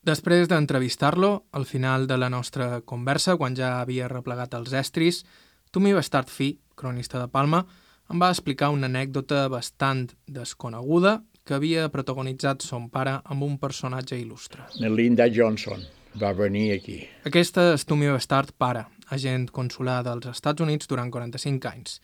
Després d'entrevistar-lo, al final de la nostra conversa, quan ja havia replegat els estris, Tumi Bastard Fi, cronista de Palma, em va explicar una anècdota bastant desconeguda que havia protagonitzat son pare amb un personatge il·lustre. Linda Johnson va venir aquí. Aquesta és Tumi Bastard pare, agent consular dels Estats Units durant 45 anys.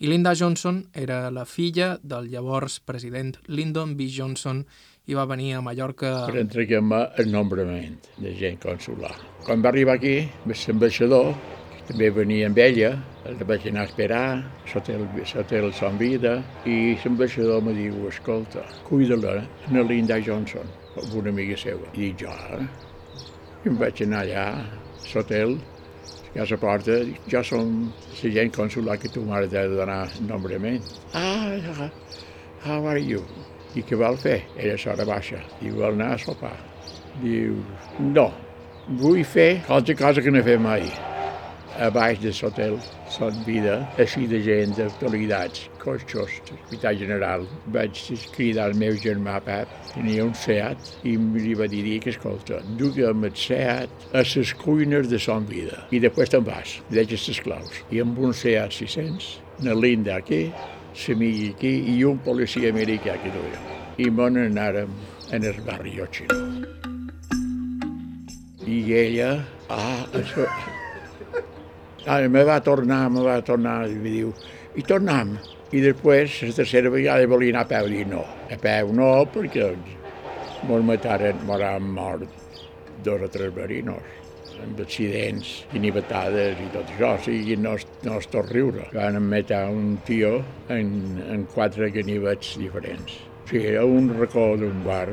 I Linda Johnson era la filla del llavors president Lyndon B. Johnson i va venir a Mallorca... Per entregar-me el nombrament de gent consular. Quan va arribar aquí, l'ambaixador, que també venia amb ella, el vaig anar a esperar, sota el, sota el son vida, i l'ambaixador me diu, escolta, cuida-la, a Linda Johnson, una amiga seva. I jo, eh? I em vaig anar allà, sota ell, a la porta, jo som la gent consular que tu m'has de donar nombrament. Ah, how are you? I què vol fer? Era s'hora baixa. Diu, vol anar a sopar. Diu, no, vull fer qualsevol cosa que no fet mai a baix de l'hotel Son Vida, així de gent, d'autoritats, cotxos, hospital general. Vaig cridar al meu germà Pep, tenia un Seat, i li va dir que, escolta, dugue'm el Seat a les cuines de Son Vida, i després te'n vas, deixes les claus. I amb un Seat 600, una linda aquí, l'amiga aquí, i un policia americà que duia. I me n'anàrem en el barri Ochino. I ella, ah, això, Ah, me va tornar, me va tornar, i me diu, i tornam. I després, la tercera vegada volia anar a peu, i no, a peu no, perquè mos mataren, mos han mort dos o tres marinos amb accidents, ganivetades i tot això, o sigui, no, és, no és tot riure. Van matar un tio en, en quatre ganivets diferents. O sigui, a un racó d'un bar,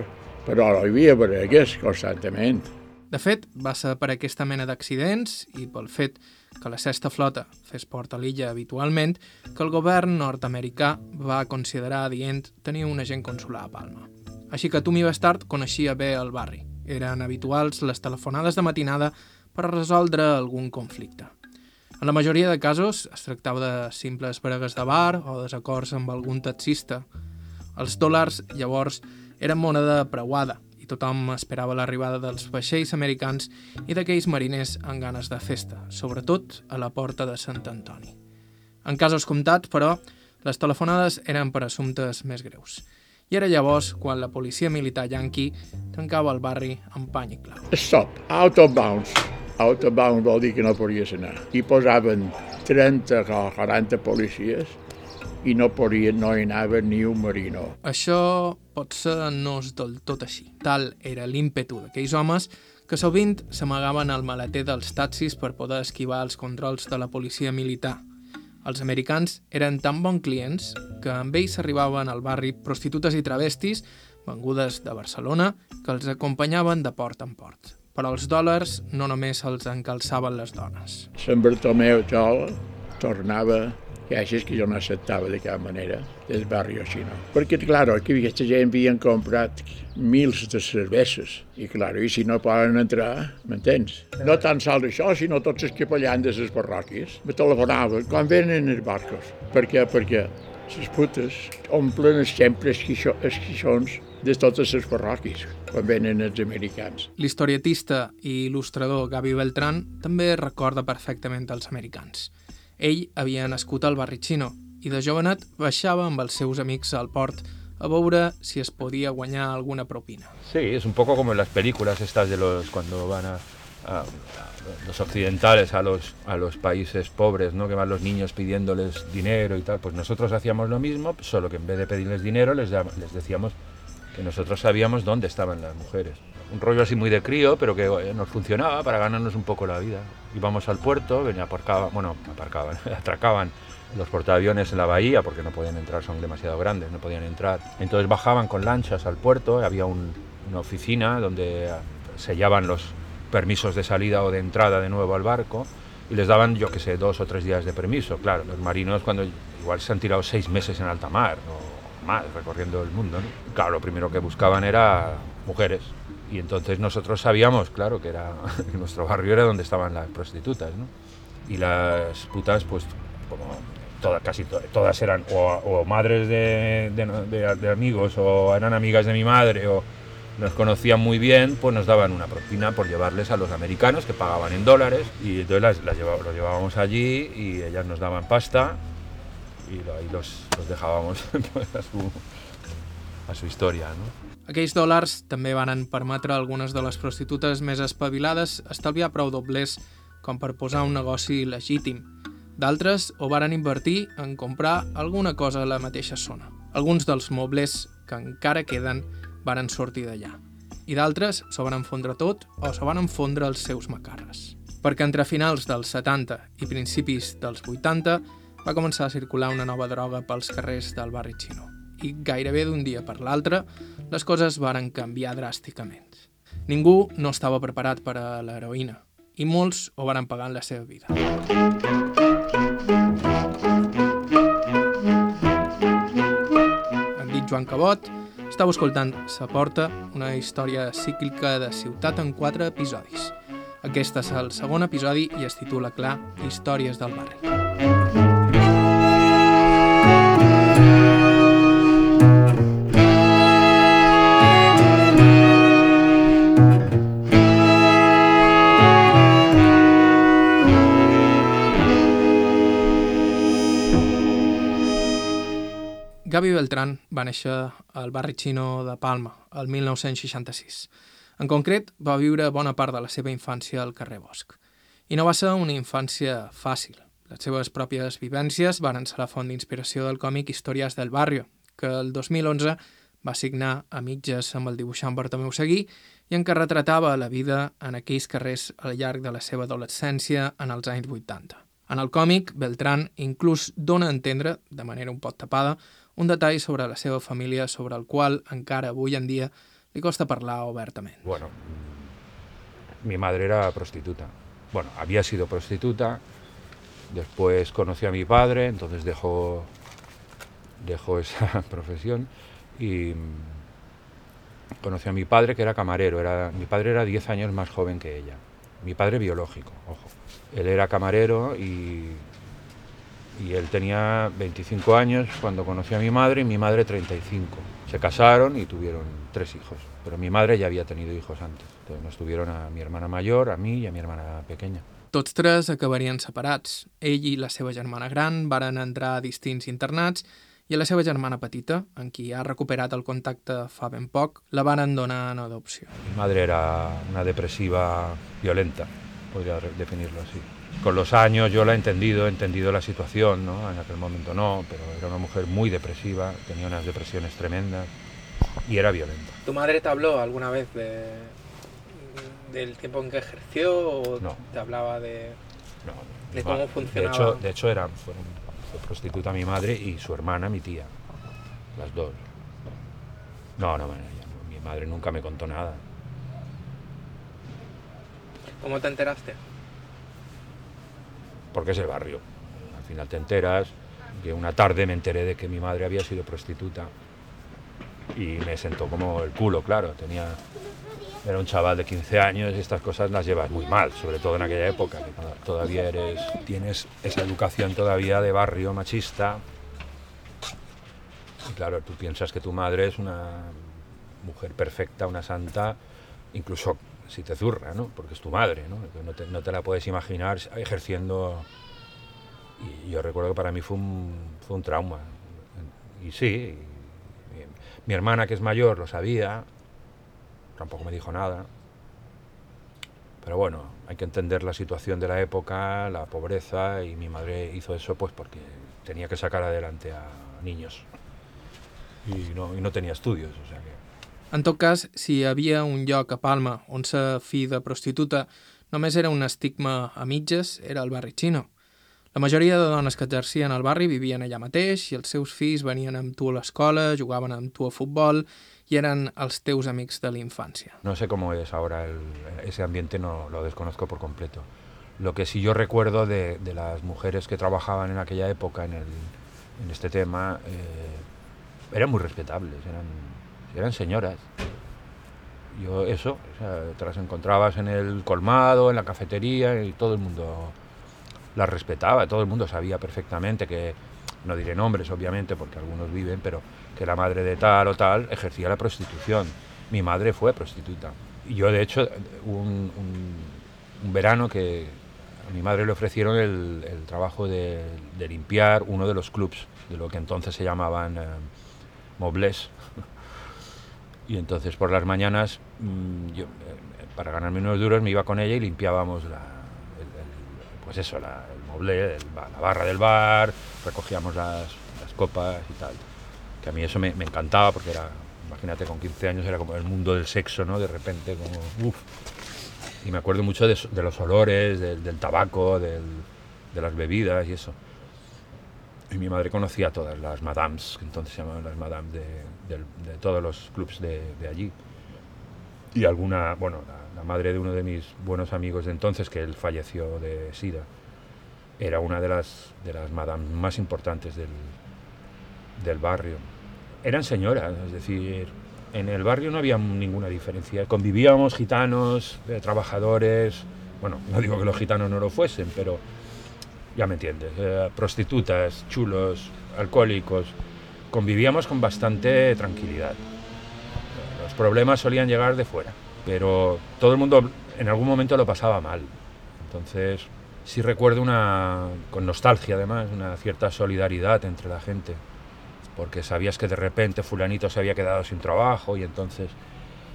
però hi havia bregues constantment. De fet, va ser per aquesta mena d'accidents i pel fet que la sexta flota fes port a l'illa habitualment que el govern nord-americà va considerar adient tenir un agent consular a Palma. Així que Tumi Bastard coneixia bé el barri. Eren habituals les telefonades de matinada per resoldre algun conflicte. En la majoria de casos es tractava de simples bregues de bar o desacords amb algun taxista. Els dòlars, llavors, eren moneda preuada tothom esperava l'arribada dels vaixells americans i d'aquells mariners amb ganes de festa, sobretot a la porta de Sant Antoni. En casos comptats, però, les telefonades eren per assumptes més greus. I era llavors quan la policia militar yanqui tancava el barri amb pany i clau. Stop, out of bounds. Out of bounds vol dir que no podies anar. I posaven 30 o 40 policies i no podia, no hi anava ni un marino. Això potser no és del tot així. Tal era l'ímpetu d'aquells homes que sovint s'amagaven al maleter dels taxis per poder esquivar els controls de la policia militar. Els americans eren tan bons clients que amb ells arribaven al barri prostitutes i travestis vengudes de Barcelona que els acompanyaven de port en port. Però els dòlars no només els encalçaven les dones. Sant Bartomeu Jol tornava és que jo no acceptava de cap manera del barri xino. Perquè, clar, aquí aquesta gent havien comprat mils de cerveses i, clar, i si no poden entrar, m'entens? No tan sols això, sinó tots els capellans de les parròquies me telefonaven quan venen els barcos. Per què? Perquè les putes omplen sempre els, quixo, els quixons de totes les parròquies quan venen els americans. L'historietista i il·lustrador Gavi Beltrán també recorda perfectament els americans. Ell havia nascut al barri xino i de jovenet baixava amb els seus amics al port a veure si es podia guanyar alguna propina. Sí, es un poco como en las películas estas de los cuando van a, a, a los occidentales a los, a los países pobres, ¿no? que van los niños pidiéndoles dinero y tal. Pues nosotros hacíamos lo mismo, solo que en vez de pedirles dinero les, les decíamos que nosotros sabíamos dónde estaban las mujeres un rollo así muy de crío, pero que eh, nos funcionaba para ganarnos un poco la vida. Íbamos al puerto, venía aparcaba, bueno, aparcaban, atracaban los portaaviones en la bahía porque no podían entrar, son demasiado grandes, no podían entrar. Entonces bajaban con lanchas al puerto, había una oficina donde sellaban los permisos de salida o de entrada de nuevo al barco y les daban, yo que sé, dos o tres días de permiso. Claro, los marinos cuando igual se han tirado seis meses en alta mar o más recorriendo el mundo. Claro, lo primero que buscaban era mujeres, y entonces nosotros sabíamos, claro, que era nuestro barrio era donde estaban las prostitutas, ¿no? Y las putas, pues, como todas, casi todas eran o, madres de, amigos o eran amigas de mi madre o, nos conocían muy bien, pues nos daban una propina por llevarles a los americanos que pagaban en dólares y entonces las, las los llevábamos allí y ellas nos daban pasta y ahí los, los dejábamos pues, a, su, a su historia. ¿no? Aquells dòlars també van permetre a algunes de les prostitutes més espavilades estalviar prou doblers com per posar un negoci legítim. D'altres ho varen invertir en comprar alguna cosa a la mateixa zona. Alguns dels mobles que encara queden varen sortir d'allà. I d'altres s'ho van fondre tot o s'ho van fondre els seus macarres. Perquè entre finals dels 70 i principis dels 80 va començar a circular una nova droga pels carrers del barri xino i gairebé d'un dia per l'altre les coses varen canviar dràsticament. Ningú no estava preparat per a l'heroïna i molts ho varen pagar en la seva vida. Em dic Joan Cabot, estàu escoltant Sa Porta, una història cíclica de ciutat en quatre episodis. Aquest és el segon episodi i es titula clar Històries del barri. Gavi Beltrán va néixer al barri xino de Palma, el 1966. En concret, va viure bona part de la seva infància al carrer Bosch. I no va ser una infància fàcil. Les seves pròpies vivències varen ser la font d'inspiració del còmic Històries del Barrio, que el 2011 va signar a mitges amb el dibuixant Bartomeu Seguí i en què retratava la vida en aquells carrers al llarg de la seva adolescència en els anys 80. En el còmic, Beltrán inclús dona a entendre, de manera un poc tapada, un detall sobre la seva família sobre el qual encara avui en dia li costa parlar obertament. Bueno, mi madre era prostituta. Bueno, había sido prostituta, después conocí a mi padre, entonces dejó, dejó esa profesión y mm, conocí a mi padre que era camarero. Era, mi padre era 10 años más joven que ella. Mi padre biológico, ojo. Él era camarero y, y él tenía 25 años cuando conocí a mi madre y mi madre 35. Se casaron y tuvieron tres hijos, pero mi madre ya había tenido hijos antes. Entonces nos tuvieron a mi hermana mayor, a mí y a mi hermana pequeña. Tots tres acabarien separats. Ell i la seva germana gran varen entrar a distints internats i a la seva germana petita, en qui ha recuperat el contacte fa ben poc, la varen donar en adopció. Mi madre era una depresiva violenta, podría definirlo así. Con los años yo la he entendido, he entendido la situación, ¿no? En aquel momento no, pero era una mujer muy depresiva, tenía unas depresiones tremendas y era violenta. ¿Tu madre te habló alguna vez de, del tiempo en que ejerció o No. te hablaba de... No, ¿De cómo funcionaba? De hecho, de hecho era, fueron, fue prostituta mi madre y su hermana mi tía, las dos. No, no, no, mi madre nunca me contó nada. ¿Cómo te enteraste? Porque es el barrio. Al final te enteras que una tarde me enteré de que mi madre había sido prostituta y me sentó como el culo, claro. Tenía, era un chaval de 15 años y estas cosas las llevas muy mal, sobre todo en aquella época, que toda- todavía eres, tienes esa educación todavía de barrio machista. Y claro, tú piensas que tu madre es una mujer perfecta, una santa, incluso si te zurra, ¿no? Porque es tu madre, ¿no? No te, no te la puedes imaginar ejerciendo... Y yo recuerdo que para mí fue un, fue un trauma. Y sí, y mi hermana que es mayor lo sabía, tampoco me dijo nada. Pero bueno, hay que entender la situación de la época, la pobreza, y mi madre hizo eso pues porque tenía que sacar adelante a niños. Y no, y no tenía estudios, o sea que... En tot cas, si hi havia un lloc a Palma on ser fill de prostituta només era un estigma a mitges, era el barri xino. La majoria de dones que exercien al barri vivien allà mateix i els seus fills venien amb tu a l'escola, jugaven amb tu a futbol i eren els teus amics de la infància. No sé cómo es ahora el- ese ambiente, no lo desconozco por completo. Lo que sí yo recuerdo de, de las mujeres que trabajaban en aquella época en, el- en este tema, eh, eran muy respetables, eran, eran señoras. Yo eso, o te las encontrabas en el colmado, en la cafetería y todo el mundo las respetaba, todo el mundo sabía perfectamente que, no diré nombres obviamente porque algunos viven, pero que la madre de tal o tal ejercía la prostitución mi madre fue prostituta. Yo, de hecho, un, verano que a mi madre le ofrecieron el, trabajo de, de, limpiar uno de los clubs, de lo que entonces se llamaban eh, mobles. Y entonces por las mañanas, mmm, yo, eh, para ganarme unos duros, me iba con ella y limpiábamos la, el, el, pues eso, la, el el, la barra del bar, recogíamos las, copas y tal. Que a mí eso me, encantaba porque imagínate, con 15 años era como el mundo del sexo, ¿no? De repente, como, uff. Y me acuerdo mucho de, de los olores, del, del tabaco, del, de las bebidas y eso. Y mi madre conocía a todas las madames, que entonces se llamaban las madames de, de, de todos los clubs de, de, allí. Y alguna, bueno, la, madre de uno de mis buenos amigos de entonces, que él falleció de SIDA, era una de las, de las madames más importantes del, del barrio eran señoras, es decir, en el barrio no había ninguna diferencia. Convivíamos gitanos, eh, trabajadores, bueno, no digo que los gitanos no lo fuesen, pero ya me entiendes, eh, prostitutas, chulos, alcohólicos, convivíamos con bastante tranquilidad. Los problemas solían llegar de fuera, pero todo el mundo en algún momento lo pasaba mal. Entonces, sí recuerdo una, con nostalgia además, una cierta solidaridad entre la gente porque sabías que de repente fulanito se había quedado sin trabajo y entonces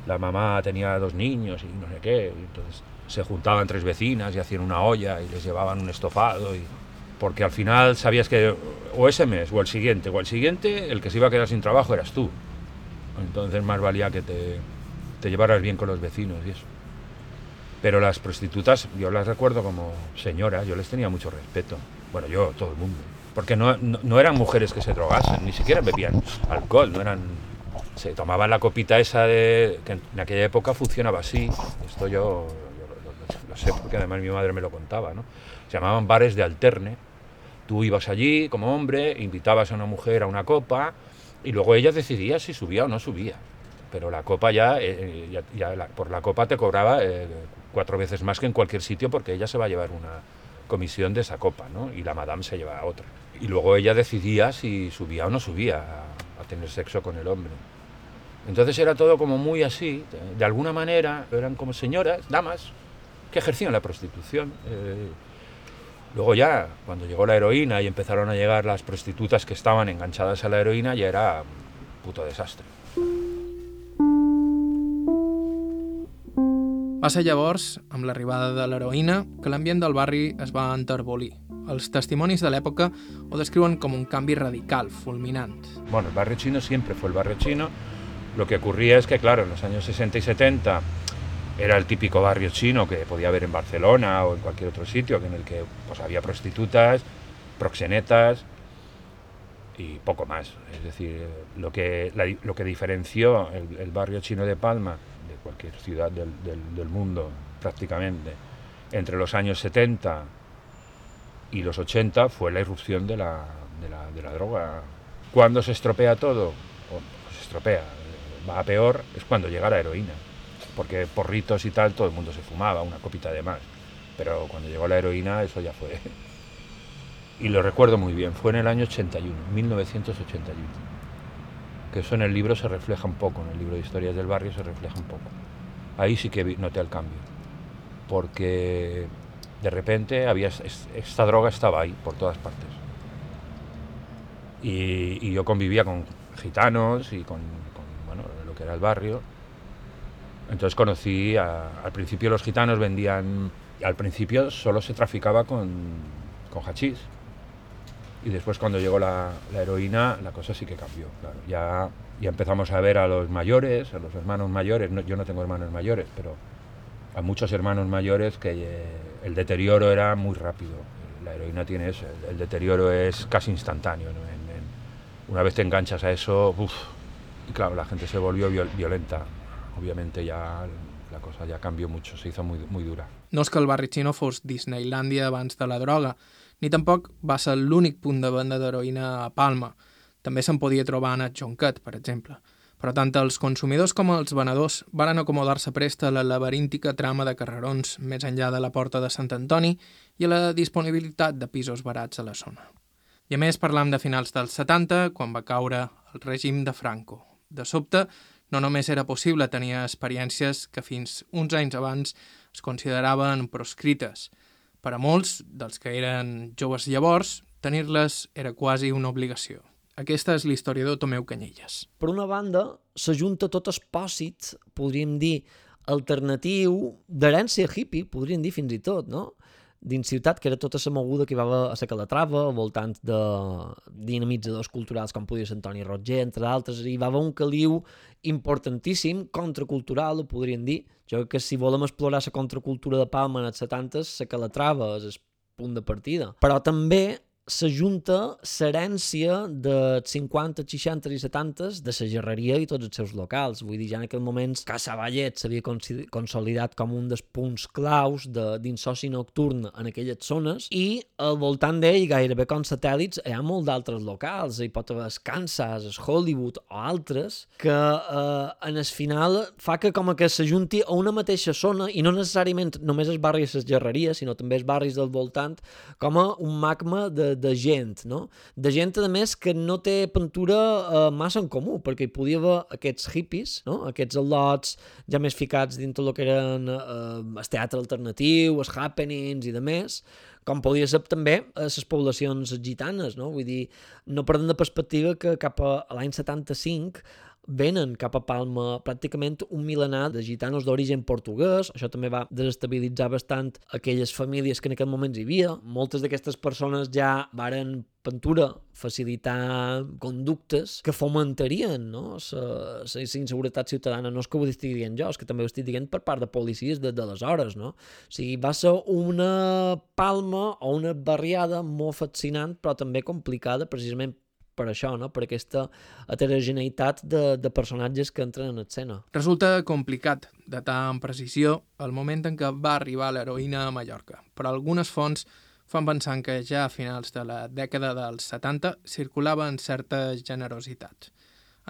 la mamá tenía dos niños y no sé qué, entonces se juntaban tres vecinas y hacían una olla y les llevaban un estofado y porque al final sabías que o ese mes o el siguiente o el siguiente el que se iba a quedar sin trabajo eras tú. Entonces más valía que te, te llevaras bien con los vecinos y eso. Pero las prostitutas, yo las recuerdo como señoras, yo les tenía mucho respeto. Bueno, yo, todo el mundo porque no, no, eran mujeres que se drogasen, ni siquiera bebían alcohol, no eran, se tomaban la copita esa de, que en aquella época funcionaba así, esto yo lo, sé porque además mi madre me lo contaba, ¿no? se llamaban bares de alterne, tú ibas allí como hombre, invitabas a una mujer a una copa y luego ella decidía si subía o no subía, pero la copa ya, eh, ya, ya la, por la copa te cobraba eh, cuatro veces más que en cualquier sitio porque ella se va a llevar una comisión de esa copa, ¿no? Y la madame se lleva a otra. Y luego ella decidía si subía o no subía a, a, tener sexo con el hombre. Entonces era todo como muy así, de alguna manera eran como señoras, damas, que ejercían la prostitución. Eh, luego ya, cuando llegó la heroína y empezaron a llegar las prostitutas que estaban enganchadas a la heroína, ya era un puto desastre. Va ser llavors, amb l'arribada de l'heroïna, que l'ambient del barri es va enterbolir. Els testimonis de l'època ho descriuen com un canvi radical, fulminant. Bueno, el barrio chino siempre fue el barrio chino. Lo que ocurría es que, claro, en los años 60 y 70 era el típico barrio chino que podía haber en Barcelona o en cualquier otro sitio, en el que pues, había prostitutas, proxenetas y poco más. Es decir, lo que, lo que diferenció el, barrio chino de Palma cualquier ciudad del, del, del, mundo prácticamente, entre los años 70 y los 80 fue la irrupción de la, de la, de la droga. Cuando se estropea todo, o se estropea, va a peor, es cuando llega la heroína. Porque porritos y tal, todo el mundo se fumaba, una copita de más. Pero cuando llegó la heroína, eso ya fue. Y lo recuerdo muy bien, fue en el año 81, 1981 que eso en el libro se refleja un poco, en el libro de historias del barrio se refleja un poco. Ahí sí que noté el cambio, porque de repente había esta droga estaba ahí por todas partes. Y, y yo convivía con gitanos y con, con, bueno, lo que era el barrio. Entonces conocí, a, al principio los gitanos vendían, al principio solo se traficaba con, con hachís, y después cuando llegó la, la, heroína la cosa sí que cambió, claro. Ya, ya empezamos a ver a los mayores, a los hermanos mayores, no, yo no tengo hermanos mayores, pero a muchos hermanos mayores que eh, el deterioro era muy rápido. La heroína tiene eso, el, el deterioro es casi instantáneo. ¿no? En, en, una vez te enganchas a eso, uf, y claro, la gente se volvió viol violenta. Obviamente ya la cosa ja canvió mucho, se hizo muy, muy dura. No és que el barri xino fos Disneylandia abans de la droga, ni tampoc va ser l'únic punt de venda d'heroïna a Palma. També se'n podia trobar a Jonquet, per exemple. Però tant els consumidors com els venedors varen acomodar-se presta a la laberíntica trama de carrerons més enllà de la porta de Sant Antoni i a la disponibilitat de pisos barats a la zona. I a més parlam de finals dels 70, quan va caure el règim de Franco. De sobte, no només era possible tenir experiències que fins uns anys abans es consideraven proscrites. Per a molts, dels que eren joves llavors, tenir-les era quasi una obligació. Aquesta és l'historiador Tomeu Canyelles. Per una banda, s'ajunta tot el pòsit, podríem dir, alternatiu d'herència hippie, podríem dir fins i tot, no? Dins ciutat, que era tota la moguda que hi va haver a la Calatrava, al voltant de dinamitzadors culturals com podia ser Antoni Roger, entre d'altres, hi va haver un caliu importantíssim, contracultural, ho podríem dir. Jo crec que si volem explorar la contracultura de Palma en els 70, la Calatrava és el punt de partida. Però també s'ajunta l'herència de 50, 60 i 70 de la gerreria i tots els seus locals. Vull dir, ja en aquell moment Casa Vallet s'havia consolidat com un dels punts claus de, d'insoci nocturn en aquelles zones i al voltant d'ell, gairebé com satèl·lits, hi ha molt d'altres locals. Hi pot haver Kansas, Hollywood o altres que eh, en el final fa que com que s'ajunti a una mateixa zona i no necessàriament només els barris de les gerreries, sinó també els barris del voltant, com a un magma de, de gent, no? De gent, a més, que no té pintura eh, massa en comú, perquè hi podia haver aquests hippies, no? Aquests al·lots ja més ficats dintre el que eren eh, el teatre alternatiu, els happenings i de més, com podia ser també a les poblacions gitanes, no? Vull dir, no perdem de perspectiva que cap a l'any 75 venen cap a Palma pràcticament un milenar de gitanos d'origen portuguès. Això també va desestabilitzar bastant aquelles famílies que en aquell moment hi havia. Moltes d'aquestes persones ja varen pintura facilitar conductes que fomentarien no? la inseguretat ciutadana. No és que ho estigui dient jo, és que també ho estic dient per part de policies de, de les hores. No? O sigui, va ser una palma o una barriada molt fascinant, però també complicada precisament per això, no? per aquesta heterogeneïtat de, de personatges que entren en escena. Resulta complicat datar amb precisió el moment en què va arribar l'heroïna a Mallorca, però algunes fonts fan pensar que ja a finals de la dècada dels 70 circulava en certa generositat.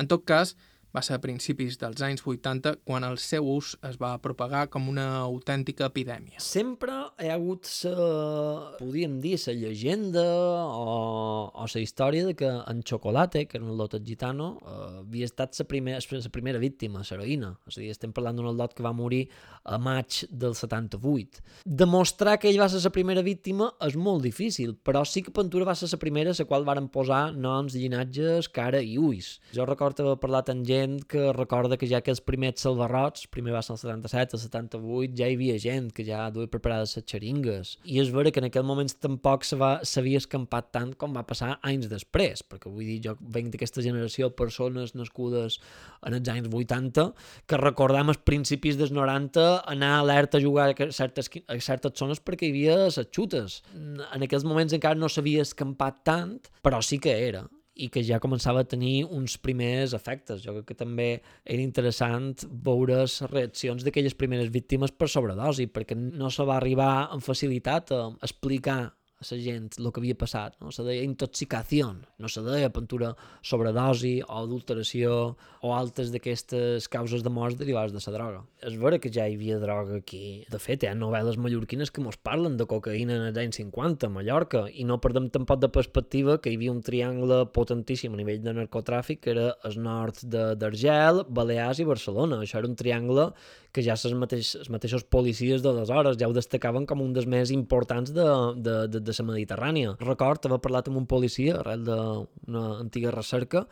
En tot cas, va ser a principis dels anys 80 quan el seu ús es va propagar com una autèntica epidèmia. Sempre hi ha hagut la, podríem dir, la llegenda o, o la història de que en Chocolate, que era un lot gitano, eh, havia estat la primera, la primera víctima, l'heroïna. És a dir, estem parlant d'un lot que va morir a maig del 78. Demostrar que ell va ser la primera víctima és molt difícil, però sí que Pentura va ser la primera a la qual varen posar noms, llinatges, cara i ulls. Jo recordo haver parlat amb gent gent que recorda que ja que els primers salvarrots, primer va ser el 77, el 78, ja hi havia gent que ja duia preparades les xeringues. I és vera que en aquell moment tampoc s'havia escampat tant com va passar anys després, perquè vull dir, jo venc d'aquesta generació de persones nascudes en els anys 80 que recordam als principis dels 90 anar alerta a jugar a certes, a certes zones perquè hi havia les xutes. En aquells moments encara no s'havia escampat tant, però sí que era i que ja començava a tenir uns primers efectes. Jo crec que també era interessant veure les reaccions d'aquelles primeres víctimes per sobredosi, perquè no se va arribar amb facilitat a explicar a la gent el que havia passat. No? Se deia intoxicació, no se deia pintura sobredosi o adulteració o altres d'aquestes causes de morts derivades de la droga. És vera que ja hi havia droga aquí. De fet, hi ha novel·les mallorquines que mos parlen de cocaïna en els anys 50 a Mallorca i no perdem tampoc de perspectiva que hi havia un triangle potentíssim a nivell de narcotràfic que era el nord d'Argel, Balears i Barcelona. Això era un triangle que ja els, mateix, els mateixos policies d'aleshores ja ho destacaven com un dels més importants de, de, de, de la Mediterrània. Record haver parlat amb un policia arrel d'una antiga recerca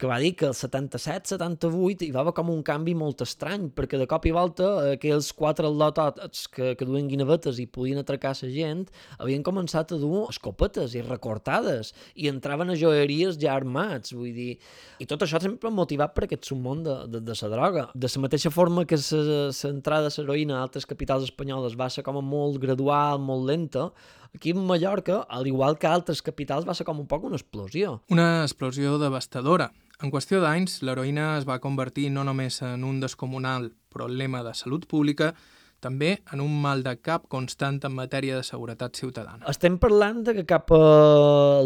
que va dir que el 77-78 hi va haver com un canvi molt estrany, perquè de cop i volta aquells quatre al·lotots que, que duen guinevetes i podien atracar la gent havien començat a dur escopetes i recortades i entraven a joieries ja armats, vull dir... I tot això sempre motivat per aquest submón de, de, de la droga. De la mateixa forma que l'entrada de l'heroïna a altres capitals espanyoles va ser com molt gradual, molt lenta, aquí en Mallorca, al igual que altres capitals, va ser com un poc una explosió. Una explosió devastadora. En qüestió d'anys, l'heroïna es va convertir no només en un descomunal problema de salut pública, també en un mal de cap constant en matèria de seguretat ciutadana. Estem parlant de que cap a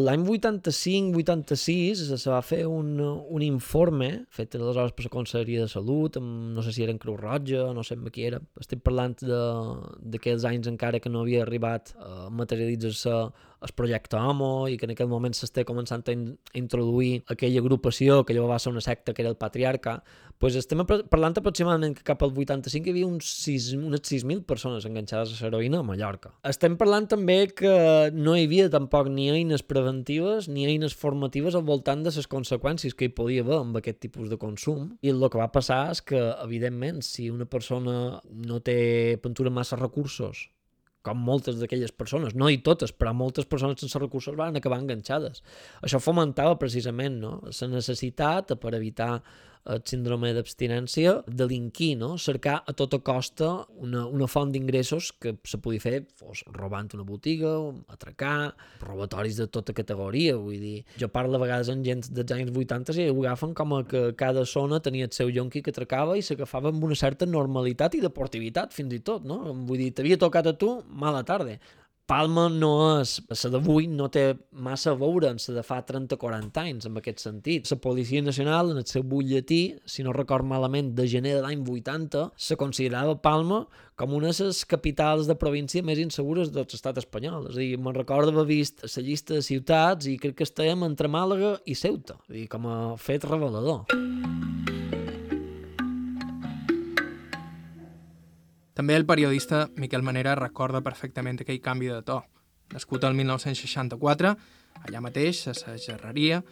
l'any 85-86 se va fer un, un informe fet aleshores per la Conselleria de Salut, amb, no sé si era en Creu Roja, no sé qui era. Estem parlant d'aquells anys encara que no havia arribat a materialitzar-se el projecte Homo i que en aquell moment s'està començant a, in a introduir aquella agrupació que llavors va ser una secta que era el patriarca, pues estem parlant aproximadament que cap al 85 hi havia uns 6, unes 6.000 persones enganxades a l'heroïna a Mallorca. Estem parlant també que no hi havia tampoc ni eines preventives ni eines formatives al voltant de les conseqüències que hi podia haver amb aquest tipus de consum i el que va passar és que, evidentment, si una persona no té pintura massa recursos com moltes d'aquelles persones, no i totes, però moltes persones sense recursos van acabar enganxades. Això fomentava precisament no? la necessitat per evitar el síndrome d'abstinència, delinquir, no? cercar a tota costa una, una font d'ingressos que se podia fer fos robant una botiga, atracar, robatoris de tota categoria, vull dir, jo parlo a vegades amb gent dels anys 80 i ho agafen com a que cada zona tenia el seu yonqui que atracava i s'agafava amb una certa normalitat i deportivitat fins i tot, no? Vull dir, t'havia tocat a tu, mala tarda. Palma no és, la d'avui no té massa a veure amb la de fa 30-40 anys, en aquest sentit. La Policia Nacional, en el seu butlletí, si no record malament, de gener de l'any 80, se considerava Palma com una de les capitals de província més insegures de l'estat espanyol. És a dir, me'n recordo haver vist la llista de ciutats i crec que estàvem entre Màlaga i Ceuta, és dir, com a fet revelador. També el periodista Miquel Manera recorda perfectament aquell canvi de to. Nascut el 1964, allà mateix, a la Gerreria,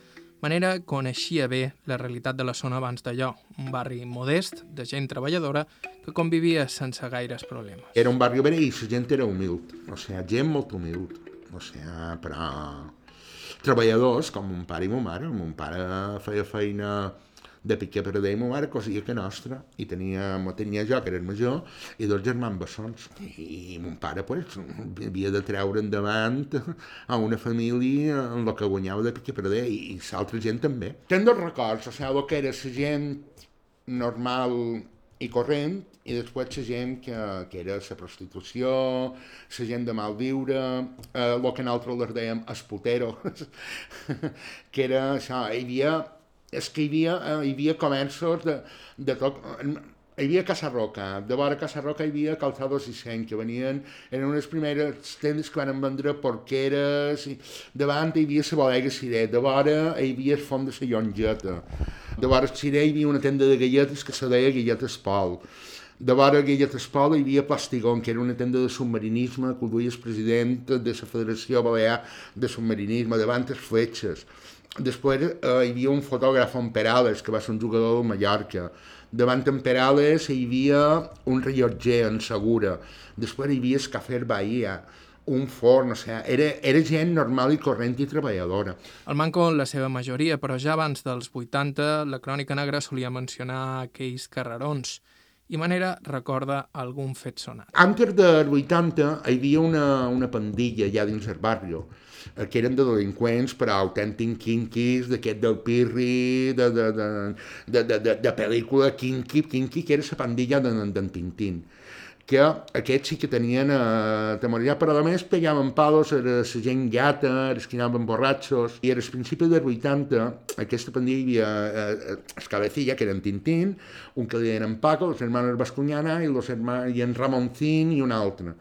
Manera coneixia bé la realitat de la zona abans d'allò, un barri modest, de gent treballadora, que convivia sense gaires problemes. Era un barri obrer i la gent era humil, o sigui, gent molt humil, o sigui, però treballadors com mon pare i mon mare. Mon pare feia feina de per deia ma mare cosia que nostra i tenia, tenia jo que era el major i dos germans bessons i mon pare pues, havia de treure endavant a una família en el que guanyava de piquer deia i, i l'altra gent també. Tenen dos records, o sigui, el que era la gent normal i corrent i després la gent que, que era la prostitució, la gent de mal viure, eh, el que nosaltres les dèiem esputero, que era això, hi havia és que hi havia, eh, hi havia comerços de, de tot, hi havia Casa Roca, de vora Casa Roca hi havia Calzados i Seny, que venien, eren unes primeres tendes que van vendre porqueres, i davant hi havia la bodega Ciré, de vora hi havia el font de la Llongeta, de vora Ciré hi havia una tenda de galletes que se deia Galletes Pol, de vora Galletes Pol hi havia Plastigón, que era una tenda de submarinisme que duia el president de la Federació Balear de Submarinisme, davant les fletxes, Després eh, hi havia un fotògraf en Perales, que va ser un jugador de Mallorca. Davant en Perales hi havia un rellotger en Segura. Després hi havia el Café Bahia, un forn, o sigui, era, era gent normal i corrent i treballadora. El manco en la seva majoria, però ja abans dels 80 la Crònica Negra solia mencionar aquells carrerons i Manera recorda algun fet sonat. Antes del 80 hi havia una, una pandilla ja dins el barri que eren de delinqüents però autèntics quinquis d'aquest del Pirri, de, de, de, de, de, de, de pel·lícula quinqui, quinqui, que era la pandilla d'en Tintín. Que aquests sí que tenien eh, temoritat, però a més pegaven palos a la gent gata, els que anaven borratxos, i al principi dels 80 aquesta pandilla hi havia eh, cabecilla, que eren Tintín, un que li deien Paco, els hermanos Bascuñana i, los hermanos, i en Ramoncín i un altre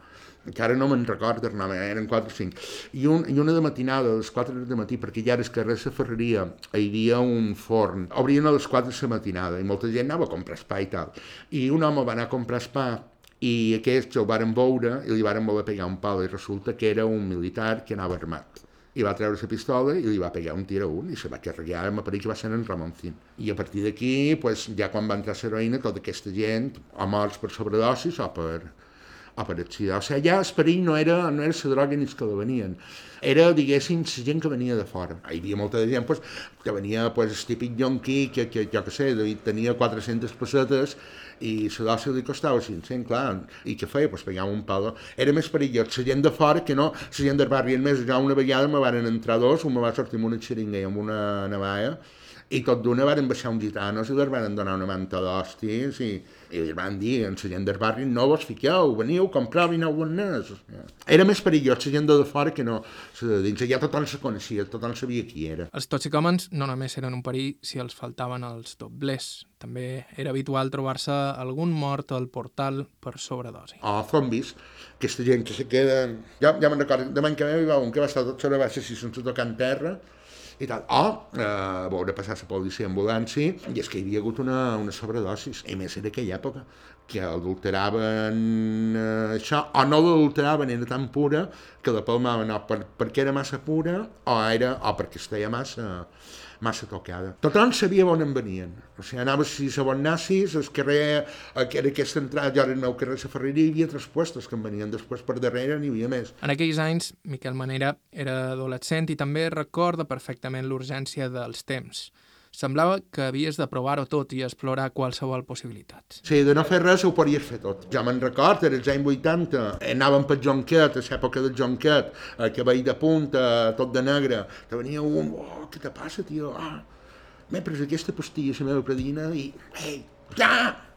encara no me'n recordo el nom, eren 4 o 5, i, un, i una de matinada, a les 4 de matí, perquè ja era el carrer la Ferreria, hi havia un forn, obrien a les 4 de la matinada, i molta gent anava a comprar espa i tal, i un home va anar a comprar espa i aquests el varen veure i li varen voler pegar un pal i resulta que era un militar que anava armat. I va treure la pistola i li va pegar un tir a un i se va carregar, me pareix que va ser en Ramoncín. I a partir d'aquí, pues, ja quan va entrar l'heroïna, tota aquesta gent, o morts per sobredosis o per, accident. O sigui, ja el perill no era, no era la droga ni els que venien. Era, diguéssim, la gent que venia de fora. Hi havia molta gent pues, que venia pues, el típic yonqui, que, que, jo què sé, tenia 400 pessetes i la dosi li costava 500, clar, i què feia? Pues pegava un palo. Era més perillós la gent de fora que no, la gent del barri. més, ja una vegada me van entrar dos, un me va sortir amb una xeringa i amb una navalla, I tot d'una varen baixar uns gitanos i els van donar una manta d'hòsties i, i van dir a la gent del barri no vos fiqueu, veniu, comprau i no anés. Era més perillós la gent de fora que no la de dins. Ja tothom se coneixia, tothom sabia qui era. Els toxicòmens no només eren un perill si els faltaven els doblers. També era habitual trobar-se algun mort al portal per sobredosi. O zombis, aquesta gent que se queda... Ja, ja me'n recordo, demà que ve hi va un que va estar tot sobre baixa si sense tocar en terra, i tal. O eh, veure passar la policia ambulància i és que hi havia hagut una, una sobredosis. I més era aquella època que adulteraven eh, això, o no l'adulteraven, era tan pura que la palmaven o per, perquè era massa pura o, era, o perquè es massa, massa tocada. Tothom sabia on en venien. O sigui, anava si a bon nazis, el carrer, era aquesta entrada, jo era el meu carrer de Ferreria, hi havia tres puestos que en venien després per darrere, n'hi havia més. En aquells anys, Miquel Manera era adolescent i també recorda perfectament l'urgència dels temps. Semblava que havies de provar-ho tot i explorar qualsevol possibilitat. Sí, de no fer res ho podies fer tot. Ja me'n record, era els anys 80, anàvem per Jonquet, a l'època del Jonquet, eh, que de punta, tot de negre, te venia un, oh, què te passa, tio? Ah, m'he pres aquesta pastilla a la meva predina i, ei, ja!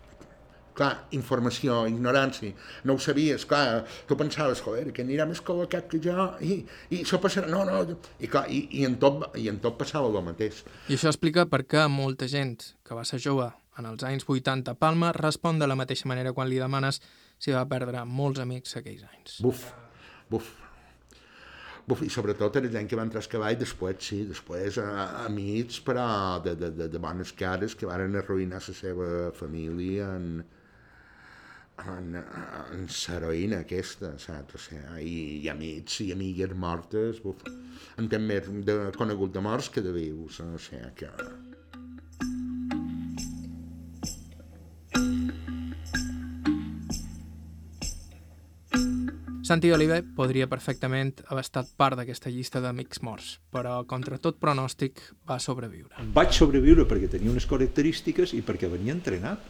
Clar, informació, ignorància, no ho sabies, clar, tu pensaves, joder, que anirà més col·locat que jo, i, i això passarà, no, no, i clar, i, i, en, tot, i en tot passava el mateix. I això explica per què molta gent que va ser jove en els anys 80 a Palma respon de la mateixa manera quan li demanes si va perdre molts amics aquells anys. Buf, buf, Buf, i sobretot era gent que va entrar al cavall després, sí, després a, amics però de, de, de, de bones cares que van arruïnar la seva família en, en, en l'heroïna aquesta, saps? O sigui, i, i amics i amigues mortes, buf, en té més de, conegut de morts que de vius, o sigui, que... Santi Oliver podria perfectament haver estat part d'aquesta llista d'amics morts, però contra tot pronòstic va sobreviure. Vaig sobreviure perquè tenia unes característiques i perquè venia entrenat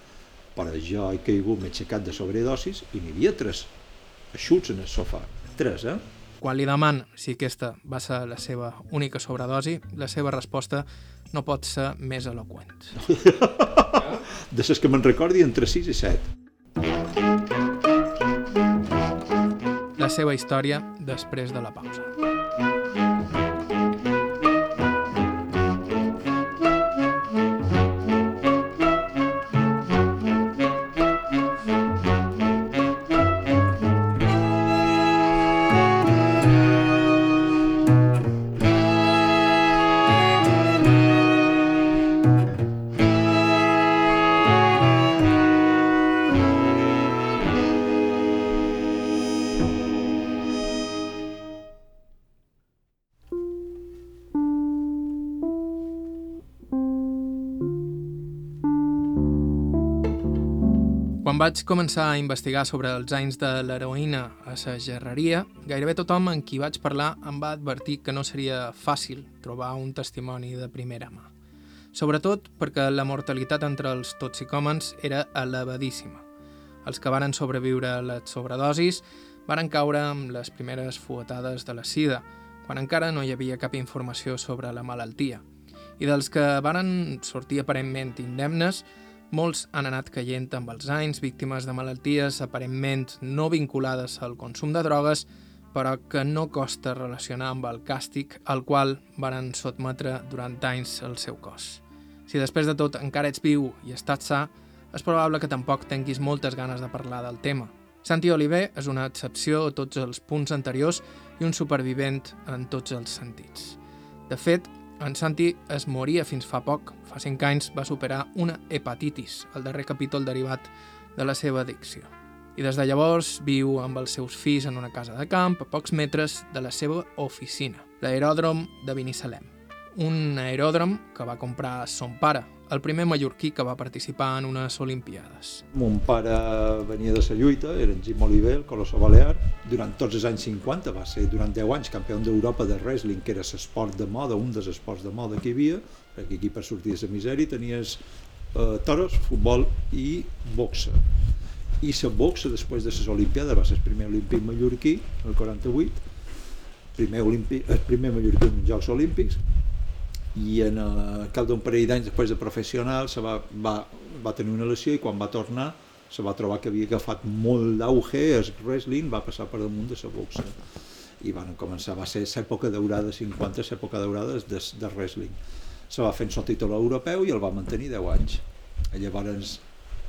però jo he caigut, m'he aixecat de sobredosis i n'hi havia tres aixuts en el sofà. Tres, eh? Quan li deman si aquesta va ser la seva única sobredosi, la seva resposta no pot ser més eloquent. de ses que me'n recordi entre 6 i 7. La seva història després de la pausa. Vaig començar a investigar sobre els anys de l'heroïna a la gerreria, gairebé tothom en qui vaig parlar em va advertir que no seria fàcil trobar un testimoni de primera mà. Sobretot perquè la mortalitat entre els toxicòmens era elevadíssima. Els que varen sobreviure a les sobredosis varen caure amb les primeres fuetades de la sida, quan encara no hi havia cap informació sobre la malaltia. I dels que varen sortir aparentment indemnes, molts han anat caient amb els anys, víctimes de malalties aparentment no vinculades al consum de drogues, però que no costa relacionar amb el càstig al qual varen sotmetre durant anys el seu cos. Si després de tot encara ets viu i estàs sa, és probable que tampoc tinguis moltes ganes de parlar del tema. Santi Oliver és una excepció a tots els punts anteriors i un supervivent en tots els sentits. De fet, en Santi es moria fins fa poc. Fa 5 anys va superar una hepatitis, el darrer capítol derivat de la seva addicció. I des de llavors viu amb els seus fills en una casa de camp a pocs metres de la seva oficina, l'aeròdrom de Binissalem. Un aeròdrom que va comprar son pare, el primer mallorquí que va participar en unes Olimpiades. Mon pare venia de la lluita, era en Jim Oliver, Colosso Balear. Durant tots els anys 50 va ser durant 10 anys campió d'Europa de wrestling, que era l'esport de moda, un dels esports de moda que hi havia, perquè aquí per sortir de la misèria tenies eh, toros, futbol i boxa. I la boxa, després de les Olimpiades, va ser el primer olímpic mallorquí, el 48, primer, olímpic, el primer mallorquí en Jocs Olímpics, i en el cap d'un parell d'anys després de professional se va, va, va tenir una lesió i quan va tornar se va trobar que havia agafat molt d'auge el wrestling, va passar per damunt de la boxa. I van començar, va ser l'època daurada 50, l'època daurada de, de wrestling. Se va fer en títol europeu i el va mantenir 10 anys. I llavors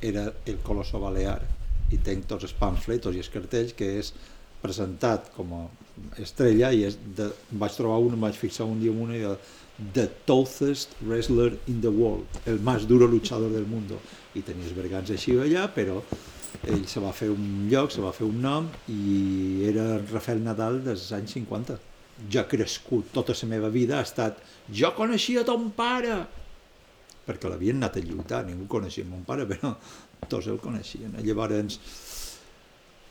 era el Colosso Balear. I tenc tots els pamfletos i els cartells que és presentat com a estrella i és de, vaig trobar un, vaig fixar un dia en una i de, The toughest wrestler in the world, el más duro luchador del mundo. I tenia els bergants així allà, però ell se va fer un lloc, se va fer un nom i era Rafael Nadal dels anys 50. Jo he crescut tota la meva vida, ha estat jo coneixia ton pare, perquè l'havien anat a lluitar, ningú coneixia mon pare, però tots el coneixien. Llavors,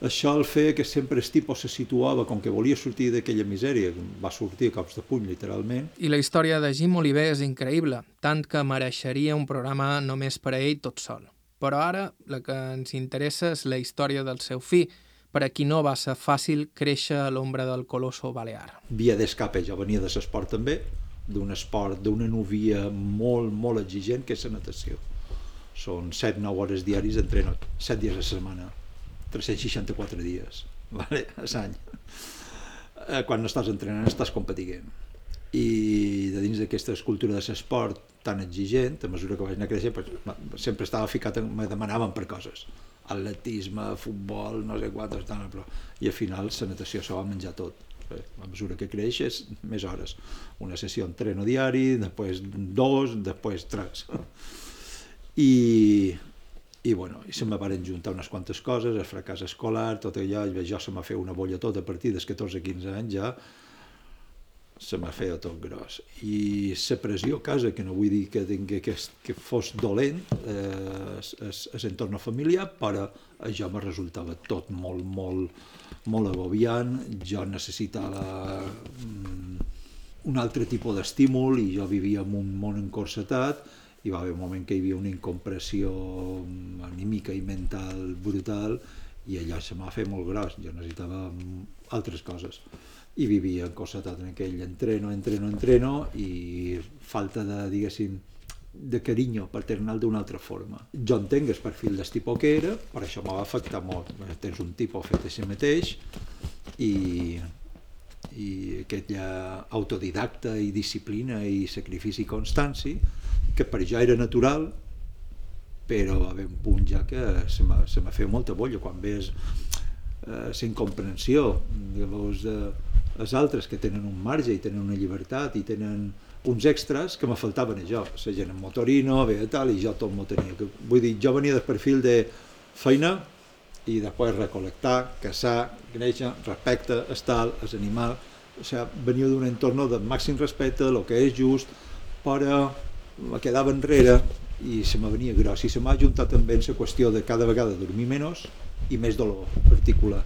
això el feia que sempre el tipus se situava, com que volia sortir d'aquella misèria, va sortir a cops de puny, literalment. I la història de Jim Oliver és increïble, tant que mereixeria un programa només per a ell tot sol. Però ara la que ens interessa és la història del seu fill, per a qui no va ser fàcil créixer a l'ombra del colosso balear. Via d'escape, jo venia de l'esport també, d'un esport, d'una novia molt, molt exigent, que és la natació. Són 7-9 hores diaris d'entreno, 7 dies a la setmana 364 dies vale? a l'any eh, quan no estàs entrenant estàs competint i de dins d'aquesta escultura de l'esport tan exigent, a mesura que vaig anar creixent pues, sempre estava ficat, me demanaven per coses atletisme, futbol, no sé quantes, tant, però... i al final la natació s'ho va menjar tot a mesura que creixes, més hores. Una sessió entreno diari, després dos, després tres. I, i, bueno, i se me van juntar unes quantes coses, el fracàs escolar, tot allò, i jo se m'ha fet una bolla tota a partir dels 14-15 anys ja, se m'ha fet tot gros. I la pressió a casa, que no vull dir que, tingui, que, que fos dolent, eh, l'entorn familiar, però això me resultava tot molt, molt, molt agobiant, jo necessitava mm, un altre tipus d'estímul i jo vivia en un món encorsetat, hi va haver un moment que hi havia una incompressió anímica i mental brutal i allò se m'ha fet molt gros, jo necessitava altres coses i vivia encossetat en aquell entreno, entreno, entreno i falta de, diguéssim, de carinyo tenir-ne d'una altra forma. Jo entenc el perfil del tipus que era, per això m'ha afectat molt. Tens un tipus fet a si mateix i, i aquella autodidacta i disciplina i sacrifici i constància que per jo era natural, però va haver un punt ja que se m'ha fet molta bolla quan ves eh, la incomprensió llavors eh, els altres que tenen un marge i tenen una llibertat i tenen uns extras que me faltaven a jo. La gent en motorino, bé, tal, i jo tot m'ho tenia vull dir, jo venia del perfil de feina i després recolectar, caçar, créixer, respecte, estal, els animals, o sigui, venia d'un entorn de màxim respecte, el que és just, però me quedava enrere i se me venia gros i se m'ha juntat també en la qüestió de cada vegada dormir menys i més dolor particular.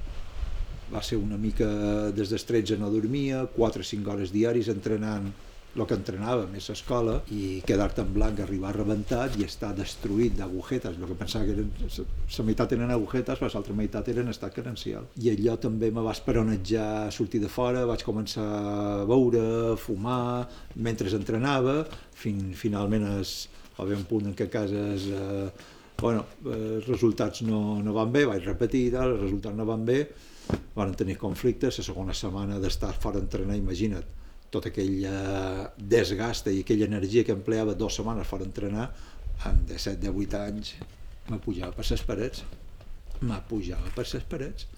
Va ser una mica des dels 13 no dormia 4 o 5 hores diaris entrenant el que entrenava més a escola i quedar-te en blanc, arribar rebentat i estar destruït d'agujetes, el que pensava que eren, la meitat eren agujetes, però l'altra meitat eren estat carencial. I allò també me va esperonejar sortir de fora, vaig començar a beure, a fumar, mentre entrenava, fin, finalment es, va haver un punt en què a casa es, eh, bueno, els resultats no, no van bé, vaig repetir, tal, els resultats no van bé, van tenir conflictes, la segona setmana d'estar fora d'entrenar, imagina't, tot aquell eh, desgast i aquella energia que empleava dues setmanes fora entrenar, amb 17-18 anys, me pujava per les parets. Me pujava per les parets.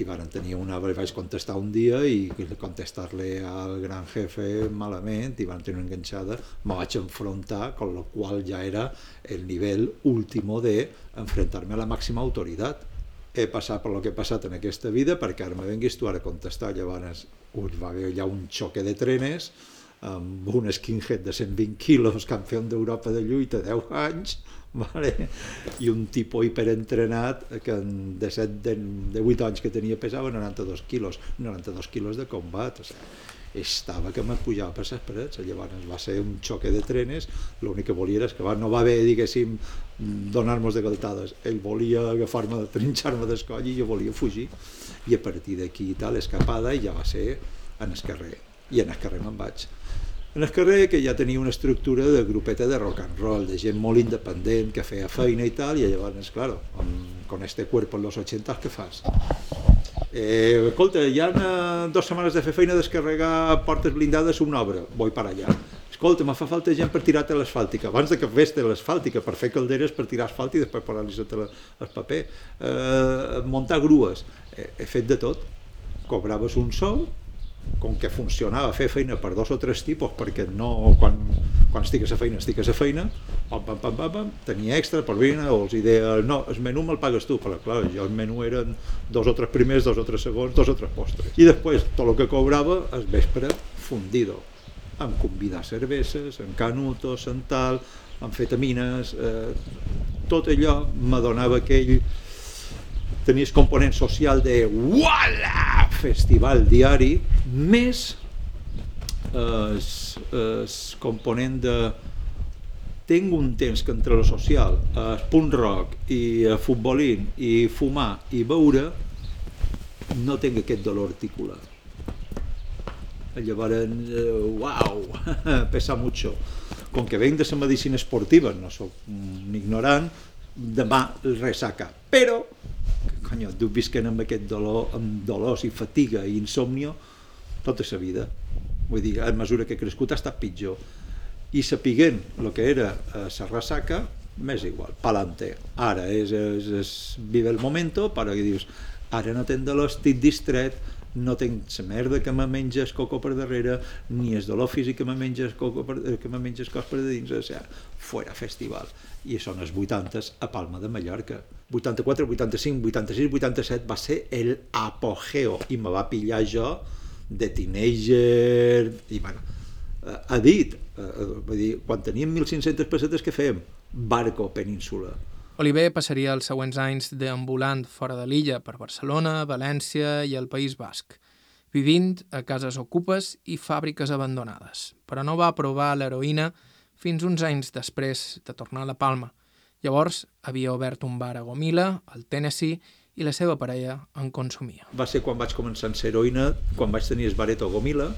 I van tenir una... Vaig contestar un dia i contestar-li al gran jefe malament i van tenir una enganxada. Me vaig enfrontar, con lo qual ja era el nivell último de enfrentar-me a la màxima autoritat he passat per lo que he passat en aquesta vida perquè ara me venguis tu ara a contestar. Llavors us va haver allà un xoque de trenes amb un skinhead de 120 quilos campió d'Europa de lluita 10 anys vale? i un tipus hiperentrenat que de, 7, de, de 8 anys que tenia pesava 92 quilos. 92 quilos de combat o sigui, estava que me pujava per les parets. Llavors va ser un xoque de trenes. L'únic que volia és que va, no va haver diguéssim donar-nos de galtades ell volia agafar-me, trinxar-me d'escoll i jo volia fugir. I a partir d'aquí tal, escapada i ja va ser en el carrer i en el carrer me'n vaig. En el carrer que ja tenia una estructura de grupeta de rock and roll, de gent molt independent, que feia feina i tal, i llavors, claro, amb, con este cuerpo en los 80, què fas? Eh, escolta, hi ha eh, dues setmanes de fer feina descarregar portes blindades una obra, vull per allà. Escolta, me fa falta gent per tirar l'asfàltica. Abans de que fes l'asfàltica, per fer calderes, per tirar asfalt i després posar-li sota el paper. Eh, muntar grues. Eh, he fet de tot. Cobraves un sou, com que funcionava fer feina per dos o tres tipus, perquè no, quan, quan estigues a feina, estigues a feina, pam, pam, pam, pam, pam, tenia extra per vina, o els deia, no, el menú me'l pagues tu, però clar, jo el menú eren dos o tres primers, dos o tres segons, dos o tres postres. I després, tot el que cobrava, el vespre, fundido, amb convidar cerveses, en canutos, en tal, amfetamines, eh, tot allò me donava aquell tenies component social de uala, festival diari, més el, el component de tinc un temps que entre lo social, el punt rock i el futbolín i fumar i beure no tinc aquest dolor articular. Llavors, eh, uau, pesa mucho. Com que venc de la medicina esportiva, no sóc un ignorant, demà resaca. Però conyo, tu visquen amb aquest dolor, amb dolors i fatiga i insòmnio tota la vida. Vull dir, a mesura que he crescut ha estat pitjor. I sapiguent el que era la eh, ressaca, m'és igual, palante. Ara és, és, és vive el momento, però que dius, ara no tenc dolor, estic distret, no tinc la merda que me menges coco per darrere, ni el dolor físic que me menges coco per, que me menges cos per dins, o sigui, fuera festival. I són els 80 a Palma de Mallorca. 84, 85, 86, 87 va ser el apogeo i me va pillar jo de teenager i bueno, eh, ha dit, eh, vull dir, quan teníem 1.500 pessetes que fèiem? Barco península Oliver passaria els següents anys deambulant fora de l'illa per Barcelona, València i el País Basc, vivint a cases ocupes i fàbriques abandonades, però no va provar l'heroïna fins uns anys després de tornar a la Palma. Llavors havia obert un bar a Gomila, al Tennessee, i la seva parella en consumia. Va ser quan vaig començar a ser heroïna, quan vaig tenir el baret a Gomila,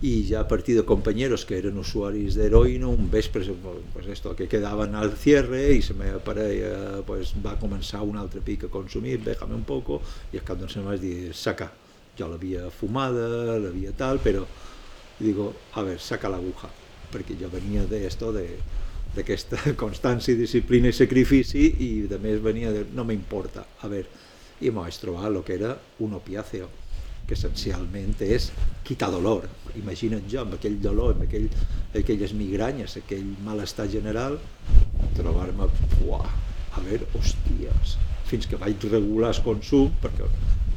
y ya a partir de compañeros que eran usuarios de heroína, un vespre, pues esto, que quedaban al cierre y se me parella pues, va a comenzar un altre pic a consumir, déjame un poco, i al cap d'unes setmanes dir, saca, jo l'havia fumada, l'havia tal, però digo, a ver, saca l'aguja, perquè jo venia de esto, de d'aquesta constància, disciplina i sacrifici i de més venia de no m'importa, a ver, i m'ho vaig trobar el que era un opiáceo que essencialment és quitar dolor. Imagina't jo, amb aquell dolor, amb aquell, aquelles migranyes, aquell malestar general, trobar-me, a veure, hòsties, fins que vaig regular el consum, perquè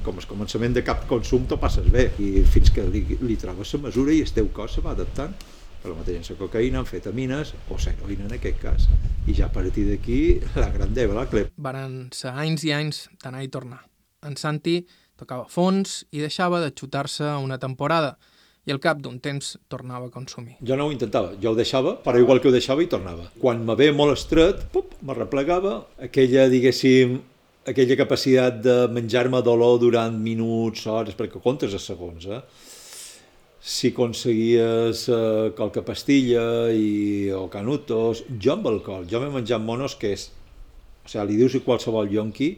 com el començament de cap consum t'ho passes bé, i fins que li, li trobes la mesura i el teu cos se va adaptant per la mateixa cocaïna, amfetamines o heroïna en aquest cas. I ja a partir d'aquí, la gran deva, la clep. Varen ser anys i anys d'anar i tornar. En Santi tocava fons i deixava de xutar-se una temporada i al cap d'un temps tornava a consumir. Jo no ho intentava, jo ho deixava, però igual que ho deixava i tornava. Quan me ve molt estret, pup, me replegava, aquella, diguéssim, aquella capacitat de menjar-me dolor durant minuts, hores, perquè comptes a segons, eh? Si aconseguies eh, qualque pastilla i, o canutos, jo amb alcohol, jo m'he menjat monos que és, o sigui, li dius a qualsevol yonqui,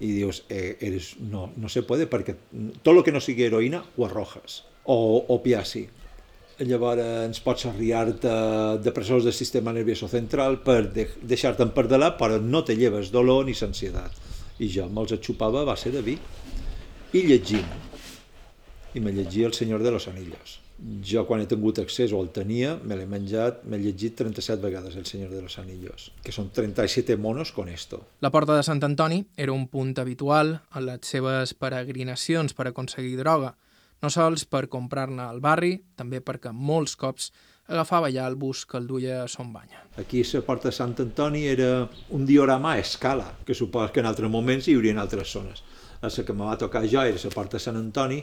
i dius, eh, eres, no, no se puede perquè tot el que no sigui heroïna ho arrojes o opiaci llavors ens pots arriar-te depressors del sistema nervioso central per de, deixar-te'n per delà però no te lleves dolor ni sansietat. I jo me'ls xupava a base de vi. I llegint i me llegia El Senyor de los Anillos jo quan he tingut accés o el tenia, me l'he menjat, m'he llegit 37 vegades El Senyor de los Anillos, que són 37 monos con esto. La porta de Sant Antoni era un punt habitual en les seves peregrinacions per aconseguir droga, no sols per comprar-ne al barri, també perquè molts cops agafava ja el bus que el duia a Son Banya. Aquí la porta de Sant Antoni era un diorama a escala, que supos que en altres moments hi haurien altres zones. La que me va tocar jo era la porta de Sant Antoni,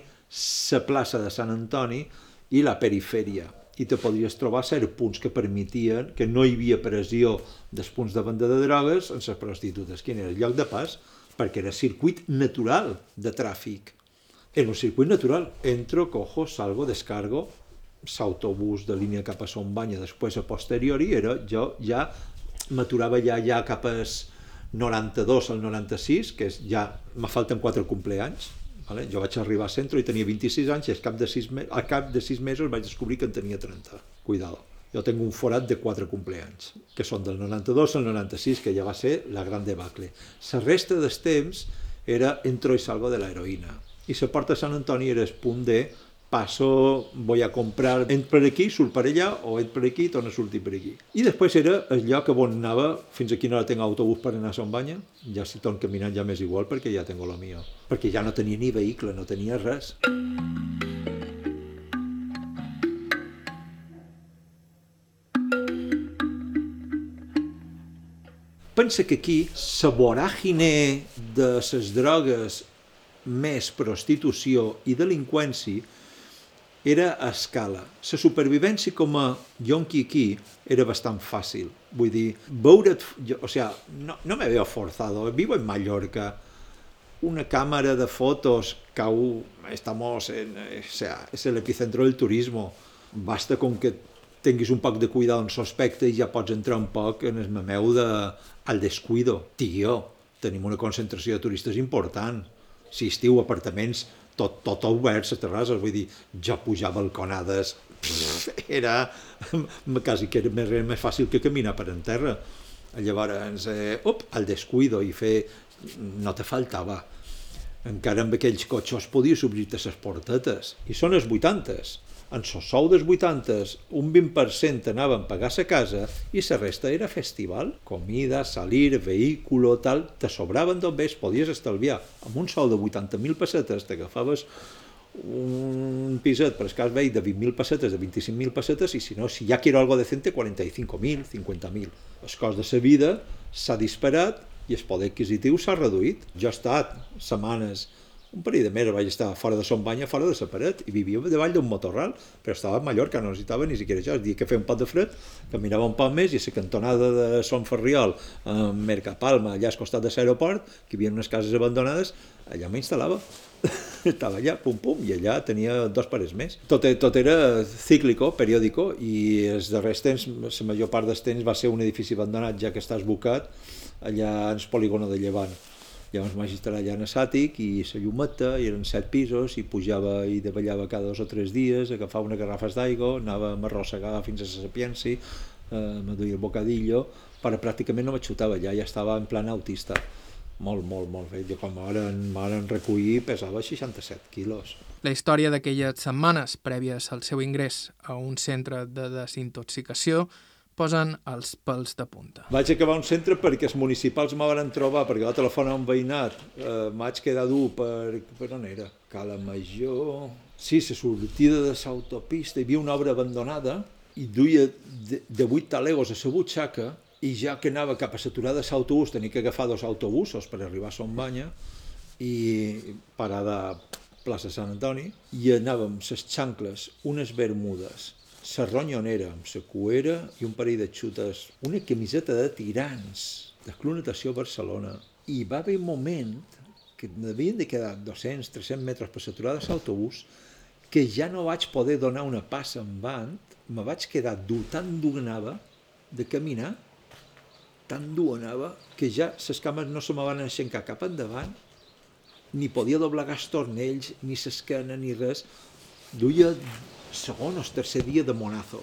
la plaça de Sant Antoni, i la perifèria i te podries trobar certs punts que permetien que no hi havia pressió dels punts de venda de drogues en les prostitutes, que era el lloc de pas, perquè era circuit natural de tràfic. Era un circuit natural. Entro, cojo, salgo, descargo, l'autobús de línia cap a Son Banya, després a posteriori, era, jo ja m'aturava ja, ja cap als 92 al 96, que és ja, me falten 4 compleanys, vale? jo vaig arribar a centre i tenia 26 anys i al cap de 6, me al cap de 6 mesos vaig descobrir que en tenia 30. Cuidado. Jo tinc un forat de 4 compleanys, que són del 92 al 96, que ja va ser la gran debacle. La resta dels temps era entro i salgo de la heroïna. I la porta a Sant Antoni era el punt de passo, voy a comprar, ent per aquí, surt per allà, o ent per aquí, torna a sortir per aquí. I després era el lloc on anava, fins a quina hora tinc autobús per anar a Son Banya, ja si torn caminant ja m'és igual perquè ja tengo lo mío. Perquè ja no tenia ni vehicle, no tenia res. Pensa que aquí la voràgine de les drogues més prostitució i delinqüència era a escala. La supervivència com a yonqui aquí era bastant fàcil. Vull dir, veure... Jo, o sea, no, no me veo forzado. Vivo en Mallorca. Una cámara de fotos, cau, estamos en... O sea, es el epicentro del turismo. Basta con que tinguis un poc de cuidado en l'aspecte i ja pots entrar un poc en el memeu de, al descuido. Tio, tenim una concentració de turistes important. Si estiu apartaments tot, tot obert, les terrasses, vull dir, jo pujar balconades, pff, era quasi que era més, més fàcil que caminar per en terra. Llavors, eh, op, al descuido i fer, no te faltava. Encara amb aquells cotxos podies obrir-te les portetes, i són els 80s en el sou dels 80, un 20% anava a pagar sa casa i la resta era festival, comida, salir, vehículo, tal, te sobraven d'on ves, podies estalviar. Amb un sou de 80.000 pessetes t'agafaves un piset per escàs veí de 20.000 pessetes, de 25.000 pessetes, i si no, si ja quiero algo decente, 45.000, 50.000. El cost de la vida s'ha disparat i el poder adquisitiu s'ha reduït. Jo he estat setmanes un parell de mesos vaig estar fora de Son Banya, fora de la paret, i vivia davall d'un motorral, però estava a Mallorca, no necessitava ni siquiera això. El dia que feia un pot de fred, caminava un poc més i a la cantonada de Son Ferriol, a Mercapalma, allà al costat de l'aeroport, que hi havia unes cases abandonades, allà m'instal·lava. Estava allà, pum, pum, i allà tenia dos pares més. Tot, tot era cíclico, periòdico, i els darrers temps, la major part dels temps, va ser un edifici abandonat, ja que està esbocat, allà en el polígono de Llevant Llavors vaig instal·lar allà en Sàtic i la llumeta, i eren set pisos, i pujava i davallava cada dos o tres dies, agafava unes garrafes d'aigua, anava a m'arrossegar fins a la Sapienci, eh, me duia el bocadillo, però pràcticament no me xutava allà, ja estava en plan autista. Molt, molt, molt bé. Jo quan m'han recollir pesava 67 quilos. La història d'aquelles setmanes prèvies al seu ingrés a un centre de desintoxicació posen els pèls de punta. Vaig acabar un centre perquè els municipals me van trobar, perquè va telefonar un veïnat, eh, m'haig quedat dur per... per on era? Cala Major... Sí, la sortida de l'autopista, hi havia una obra abandonada i duia de, de 8 talegos a la butxaca i ja que anava cap a l'aturada de l'autobús tenia que agafar dos autobusos per arribar a Son Banya i parada plaça Sant Antoni i anàvem les xancles, unes bermudes, la ronyonera amb la cuera i un parell de xutes, una camiseta de tirants, de Club Natació Barcelona. I va haver un moment que m'havien de quedar 200-300 metres per l'aturada de l'autobús que ja no vaig poder donar una passa en vant, me vaig quedar dur, tan dur anava de caminar, tan dur anava, que ja les cames no se me van aixencar cap endavant, ni podia doblegar els tornells, ni l'esquena, ni res. Duia segon o tercer dia de Monazo.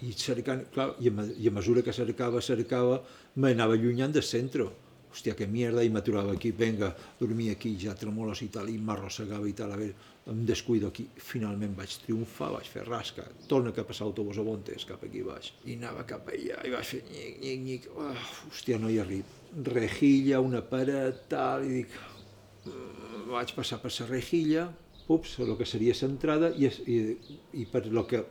I, cercant, clar, i, a, i a mesura que cercava, cercava, m'anava allunyant del centre. Hòstia, que mierda, i m'aturava aquí, venga, dormia aquí, ja tremolos i tal, i m'arrossegava i tal, a veure, em descuido aquí. Finalment vaig triomfar, vaig fer rasca, torna cap a l'autobús a Bontes, cap aquí baix. I anava cap allà, i vaig fer nyic, nyic, nyic, oh, hòstia, no hi arribo. Rejilla, una paret, tal, i dic, mm, vaig passar per la rejilla, ups, el que seria l'entrada i, i, i per lo que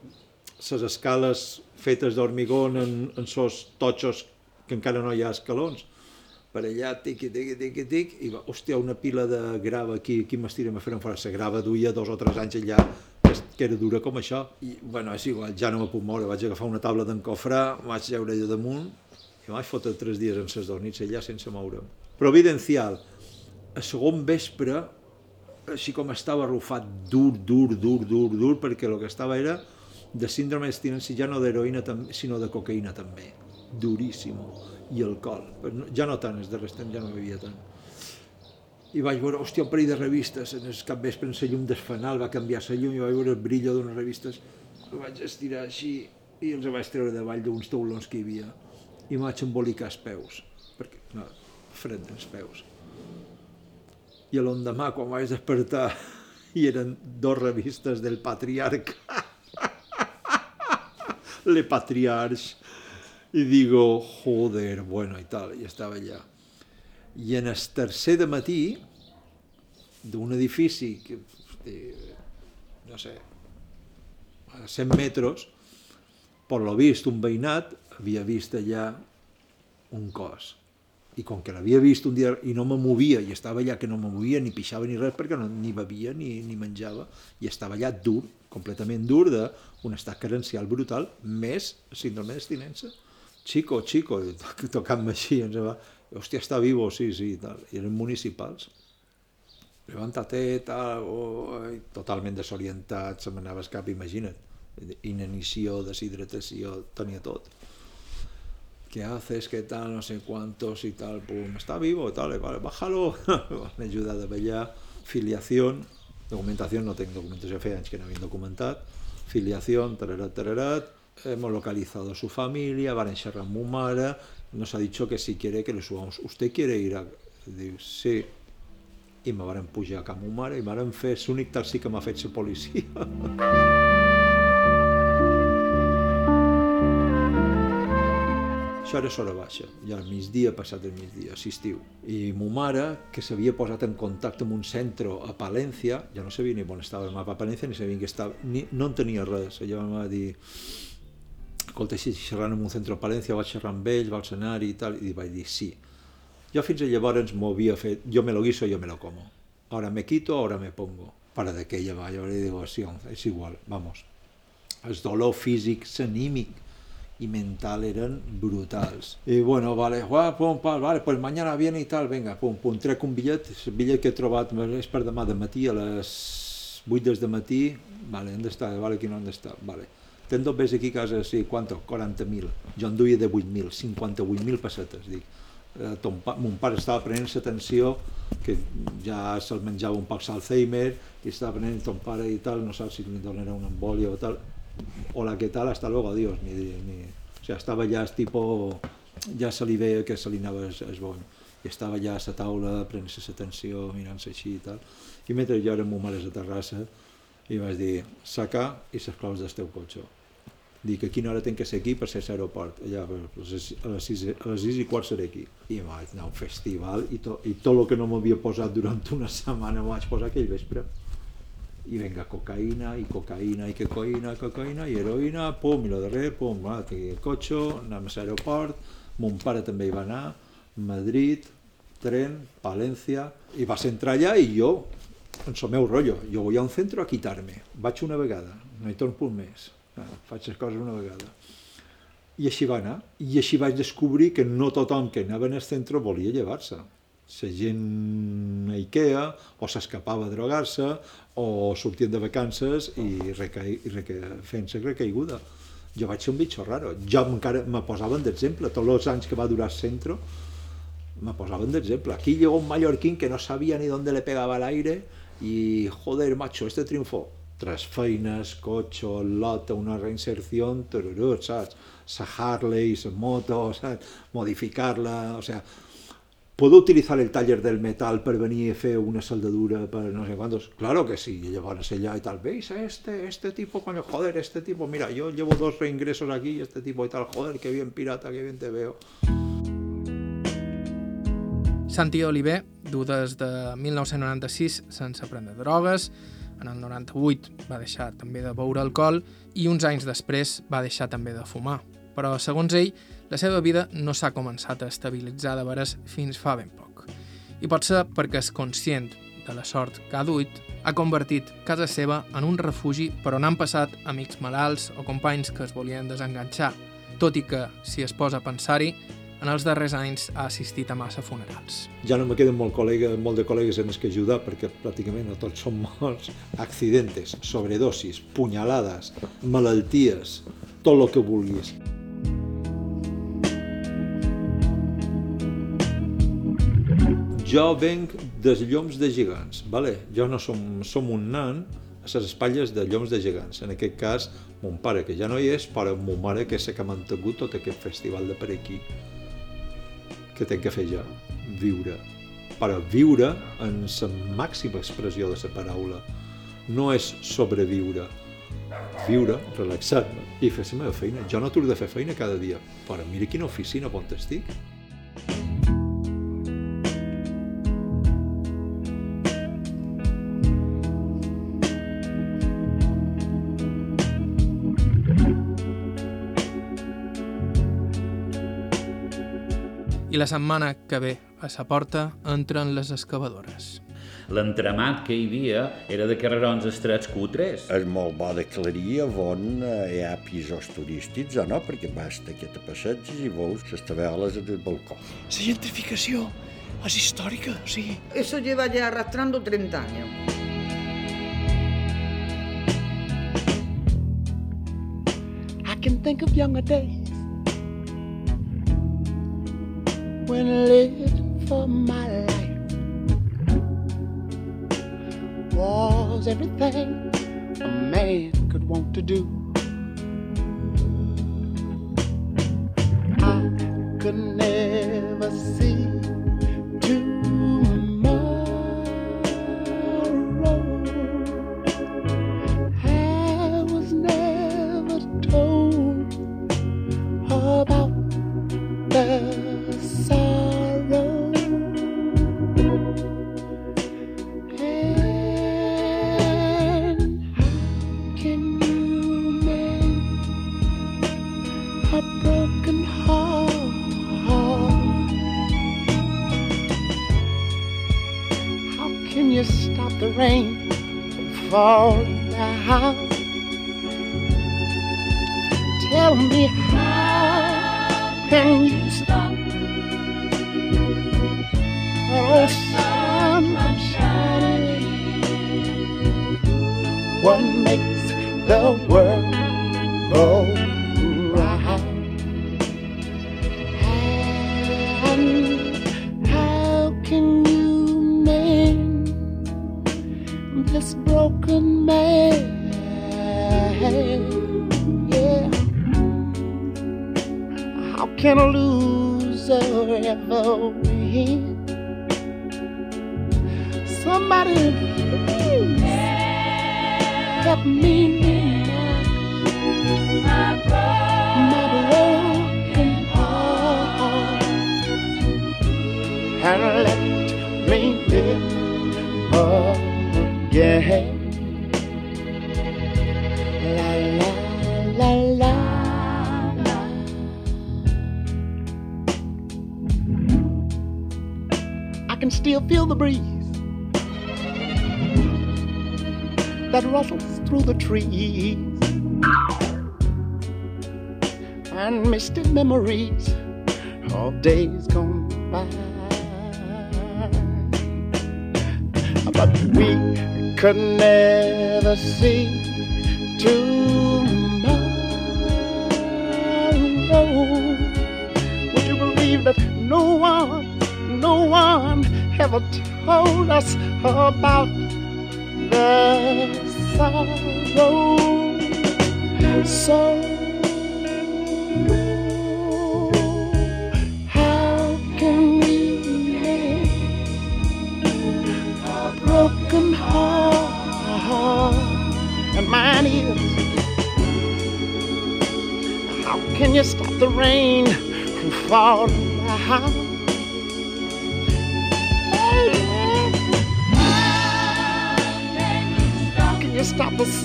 les escales fetes d'hormigó en, en sos totxos que encara no hi ha escalons. Per allà, tiqui, tiqui, tiqui, tic, i va, hòstia, una pila de grava aquí, aquí m'estirem a fer fora, la grava duia dos o tres anys allà, que, que era dura com això, i bueno, és igual, ja no me puc moure, vaig agafar una taula d'encofrar, vaig lleure allà damunt, i vaig fotre tres dies en ses dos nits allà sense moure'm. Providencial, a segon vespre així com estava arrufat dur, dur, dur, dur, dur, perquè el que estava era de síndrome d'abstinència ja no d'heroïna sinó de cocaïna també, duríssimo, i alcohol, ja no tant, els darrers temps ja no bevia tant. I vaig veure, hòstia, un parell de revistes, en el capvespre en la llum del fanal va canviar la llum i vaig veure el brillo d'unes revistes, ho vaig estirar així i els vaig treure davall d'uns taulons que hi havia. I em vaig embolicar els peus, perquè no, fred dels peus. I l'endemà, quan vaig despertar, i eren dos revistes del patriarca. Le patriarch. I digo, joder, bueno, i tal, i estava allà. I en el tercer de matí, d'un edifici que, hosti, no sé, a 100 metres, per lo vist, un veïnat havia vist allà un cos. I com que l'havia vist un dia i no me movia, i estava allà que no me movia, ni pixava ni res, perquè no, ni bevia ni, ni menjava, i estava allà dur, completament dur, d'un estat carencial brutal, més síndrome d'abstinència. Chico, chico, tocant-me així, ens va, hòstia, està vivo, sí, sí, i tal. I eren municipals. Levántate, tal, oh, totalment desorientat, se m'anava el cap, imagina't. Inanició, deshidratació, tenia tot. ¿Qué haces? ¿Qué tal? No sé cuántos y tal. Pum, está vivo, tal, vale, bájalo. Me ayuda de bella filiación. Documentación, no tengo documentación, feia anys que no habían documentat. Filiación, tararat, tararat. Hemos localizado su familia, van a xerrar amb mare. Nos ha dicho que si quiere que le subamos. ¿Usted quiere ir a...? Diu, sí. I me varen pujar cap a mu mare i me varen fer l'únic taxi que m'ha fet la policia. Això era l'hora baixa, ja al migdia, passat el migdia, estiu. I mo mare, que s'havia posat en contacte amb un centre a Palència, ja no sabia ni on estava el mapa a Palència, ni sabia que estava, ni, no en tenia res. Ella em va dir, escolta, si xerrant en un centre a Palència, vaig xerrar amb ell, va al escenari i tal, i vaig dir sí. Jo fins a llavors m'ho havia fet, jo me lo guiso, yo me lo como. Ahora me quito, ahora me pongo. Para de aquella va, yo le digo, sí, es igual, vamos. El dolor físic, anímic, y mental eran brutals. Y bueno, vale, guau, pum, pam, vale, pues mañana viene y tal, venga, pum, pum, trec un bitllet, el bitllet que he trobat és per demà de matí a les 8 des de matí, vale, on està? Vale, aquí no on està, vale. Ten dos ves aquí a casa, sí, quanto? 40.000. Jo en duia de 8.000, 58.000 pessetes, dic. Eh, ton pa, mon pare estava prenent l'atenció, que ja se'l menjava un poc l'Alzheimer, i estava prenent ton pare i tal, no saps si li donarà una embòlia o tal, hola, ¿qué tal? Hasta luego, adiós. Ni, ni... O sea, estava ja el tipo, ja se li veia que se li anava el bony. I estava ja a la taula, prenent-se l'atenció, mirant-se així i tal. I mentre jo era amb mo mare a terrassa, i vaig dir, saca i les claus del teu cotxe. Dic, a quina hora tinc que ser aquí per ser a l'aeroport? Allà, a les, a les, sis, a les sis i quart seré aquí. I vaig anar a un festival i, to, i tot el que no m'havia posat durant una setmana m'ho vaig posar aquell vespre i venga cocaïna i cocaïna i cocaïna, cocaïna i heroïna, pum, i lo darrer, pum, va, aquí el cotxe, anem a l'aeroport, mon pare també hi va anar, Madrid, tren, Palència, i vas entrar allà i jo, en el meu rotllo, jo vull a un centre a quitar-me, vaig una vegada, no hi torno més, ah, faig les coses una vegada. I així va anar, i així vaig descobrir que no tothom que anava al centre volia llevar-se la gent a Ikea o s'escapava a drogar-se o sortien de vacances i, i fent-se recaiguda. Jo vaig ser un bitxo raro. Jo encara me posaven d'exemple. Tots els anys que va durar el centre me posaven d'exemple. Aquí llegó un mallorquín que no sabia ni dónde le pegaba el aire y, joder, macho, este triunfó. Tres feines, cotxe, lota, una reinserció, tururut, saps? Sa Harley, sa moto, saps? Modificar-la, o sea, ¿Puedo utilizar el taller del metal para venir a hacer una soldadura para no sé cuántos? Claro que sí, y llevarse allá y tal. ¿Veis a este, este tipo, coño, joder, este tipo, mira, yo llevo dos reingresos aquí y este tipo y tal, joder, qué bien pirata, qué bien te veo. Santi Oliver du des de 1996 sense prendre drogues, en el 98 va deixar també de beure alcohol i uns anys després va deixar també de fumar. Però, segons ell, la seva vida no s'ha començat a estabilitzar de veres fins fa ben poc. I pot ser perquè és conscient de la sort que ha duit, ha convertit casa seva en un refugi per on han passat amics malalts o companys que es volien desenganxar, tot i que, si es posa a pensar-hi, en els darrers anys ha assistit a massa funerals. Ja no me queden molt, col·lega, molt de col·legues en els que ajudar perquè pràcticament no tots són morts. Accidentes, sobredosis, punyalades, malalties, tot el que vulguis. Jo venc dels lloms de gegants, vale? jo no som, som un nan a les espatlles de lloms de gegants. En aquest cas, mon pare, que ja no hi és, però mon mare, que la que ha mantingut tot aquest festival de per aquí que tenc que fer jo, viure. Però viure en la màxima expressió de la paraula. No és sobreviure. Viure, relaxar-me i fer la meva feina. Jo no t'ho de fer feina cada dia, però mira quina oficina on estic. La setmana que ve a sa porta entren les excavadores. L'entremat que hi havia era de carrerons estrets cutres. És molt bo d'aclarir on eh, hi ha pisos turístics o no, perquè basta que te passeges i veus les tabeles del balcó. La gentrificació és històrica, sí. Eso lleva ya arrastrando 30 años. I can think of younger days when I lived for my life was everything a man could want to do. I could trees and misty memories of days gone by. But we could never see tomorrow. Would you believe that no one, no one ever told us about the sorrow? So how can we mend a broken heart? And mine is how can you stop the rain from falling stop us?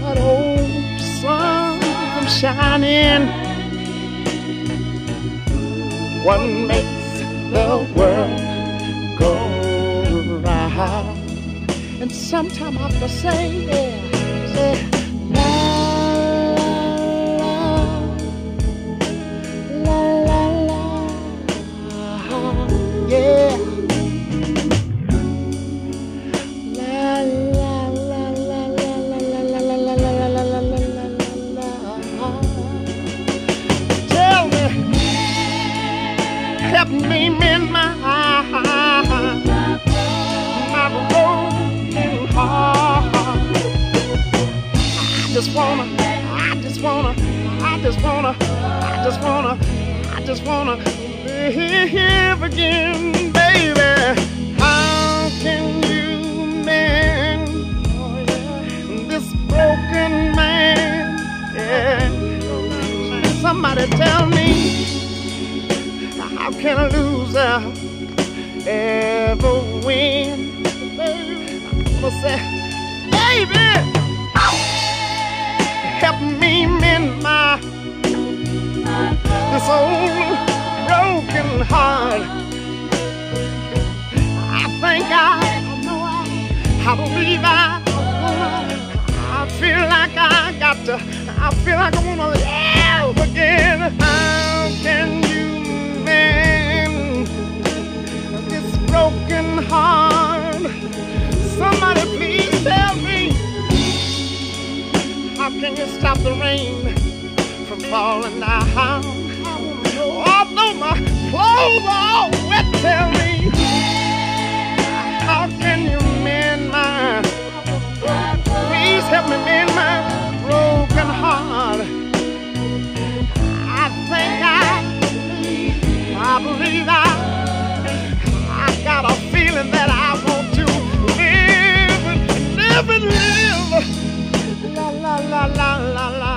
That old sun shining. What makes the world go round? And sometime I have to say, yeah, say, wanna, I just wanna, I just wanna, I just wanna, I just wanna live again, baby. How can you mend this broken man? Yeah. Somebody tell me, how can a loser ever win? Baby, I'm gonna say, baby, help me mend my this old broken heart. I think I, I believe I, I feel like I got to, I feel like I wanna live again. How can you mend this broken heart? Somebody please tell me, how can you stop the rain from falling down? Although my clothes are wet, tell me, how can you mend my, please help me mend my broken heart. I think I, I believe I, I got a feeling that I want to live, and live and live la la la la.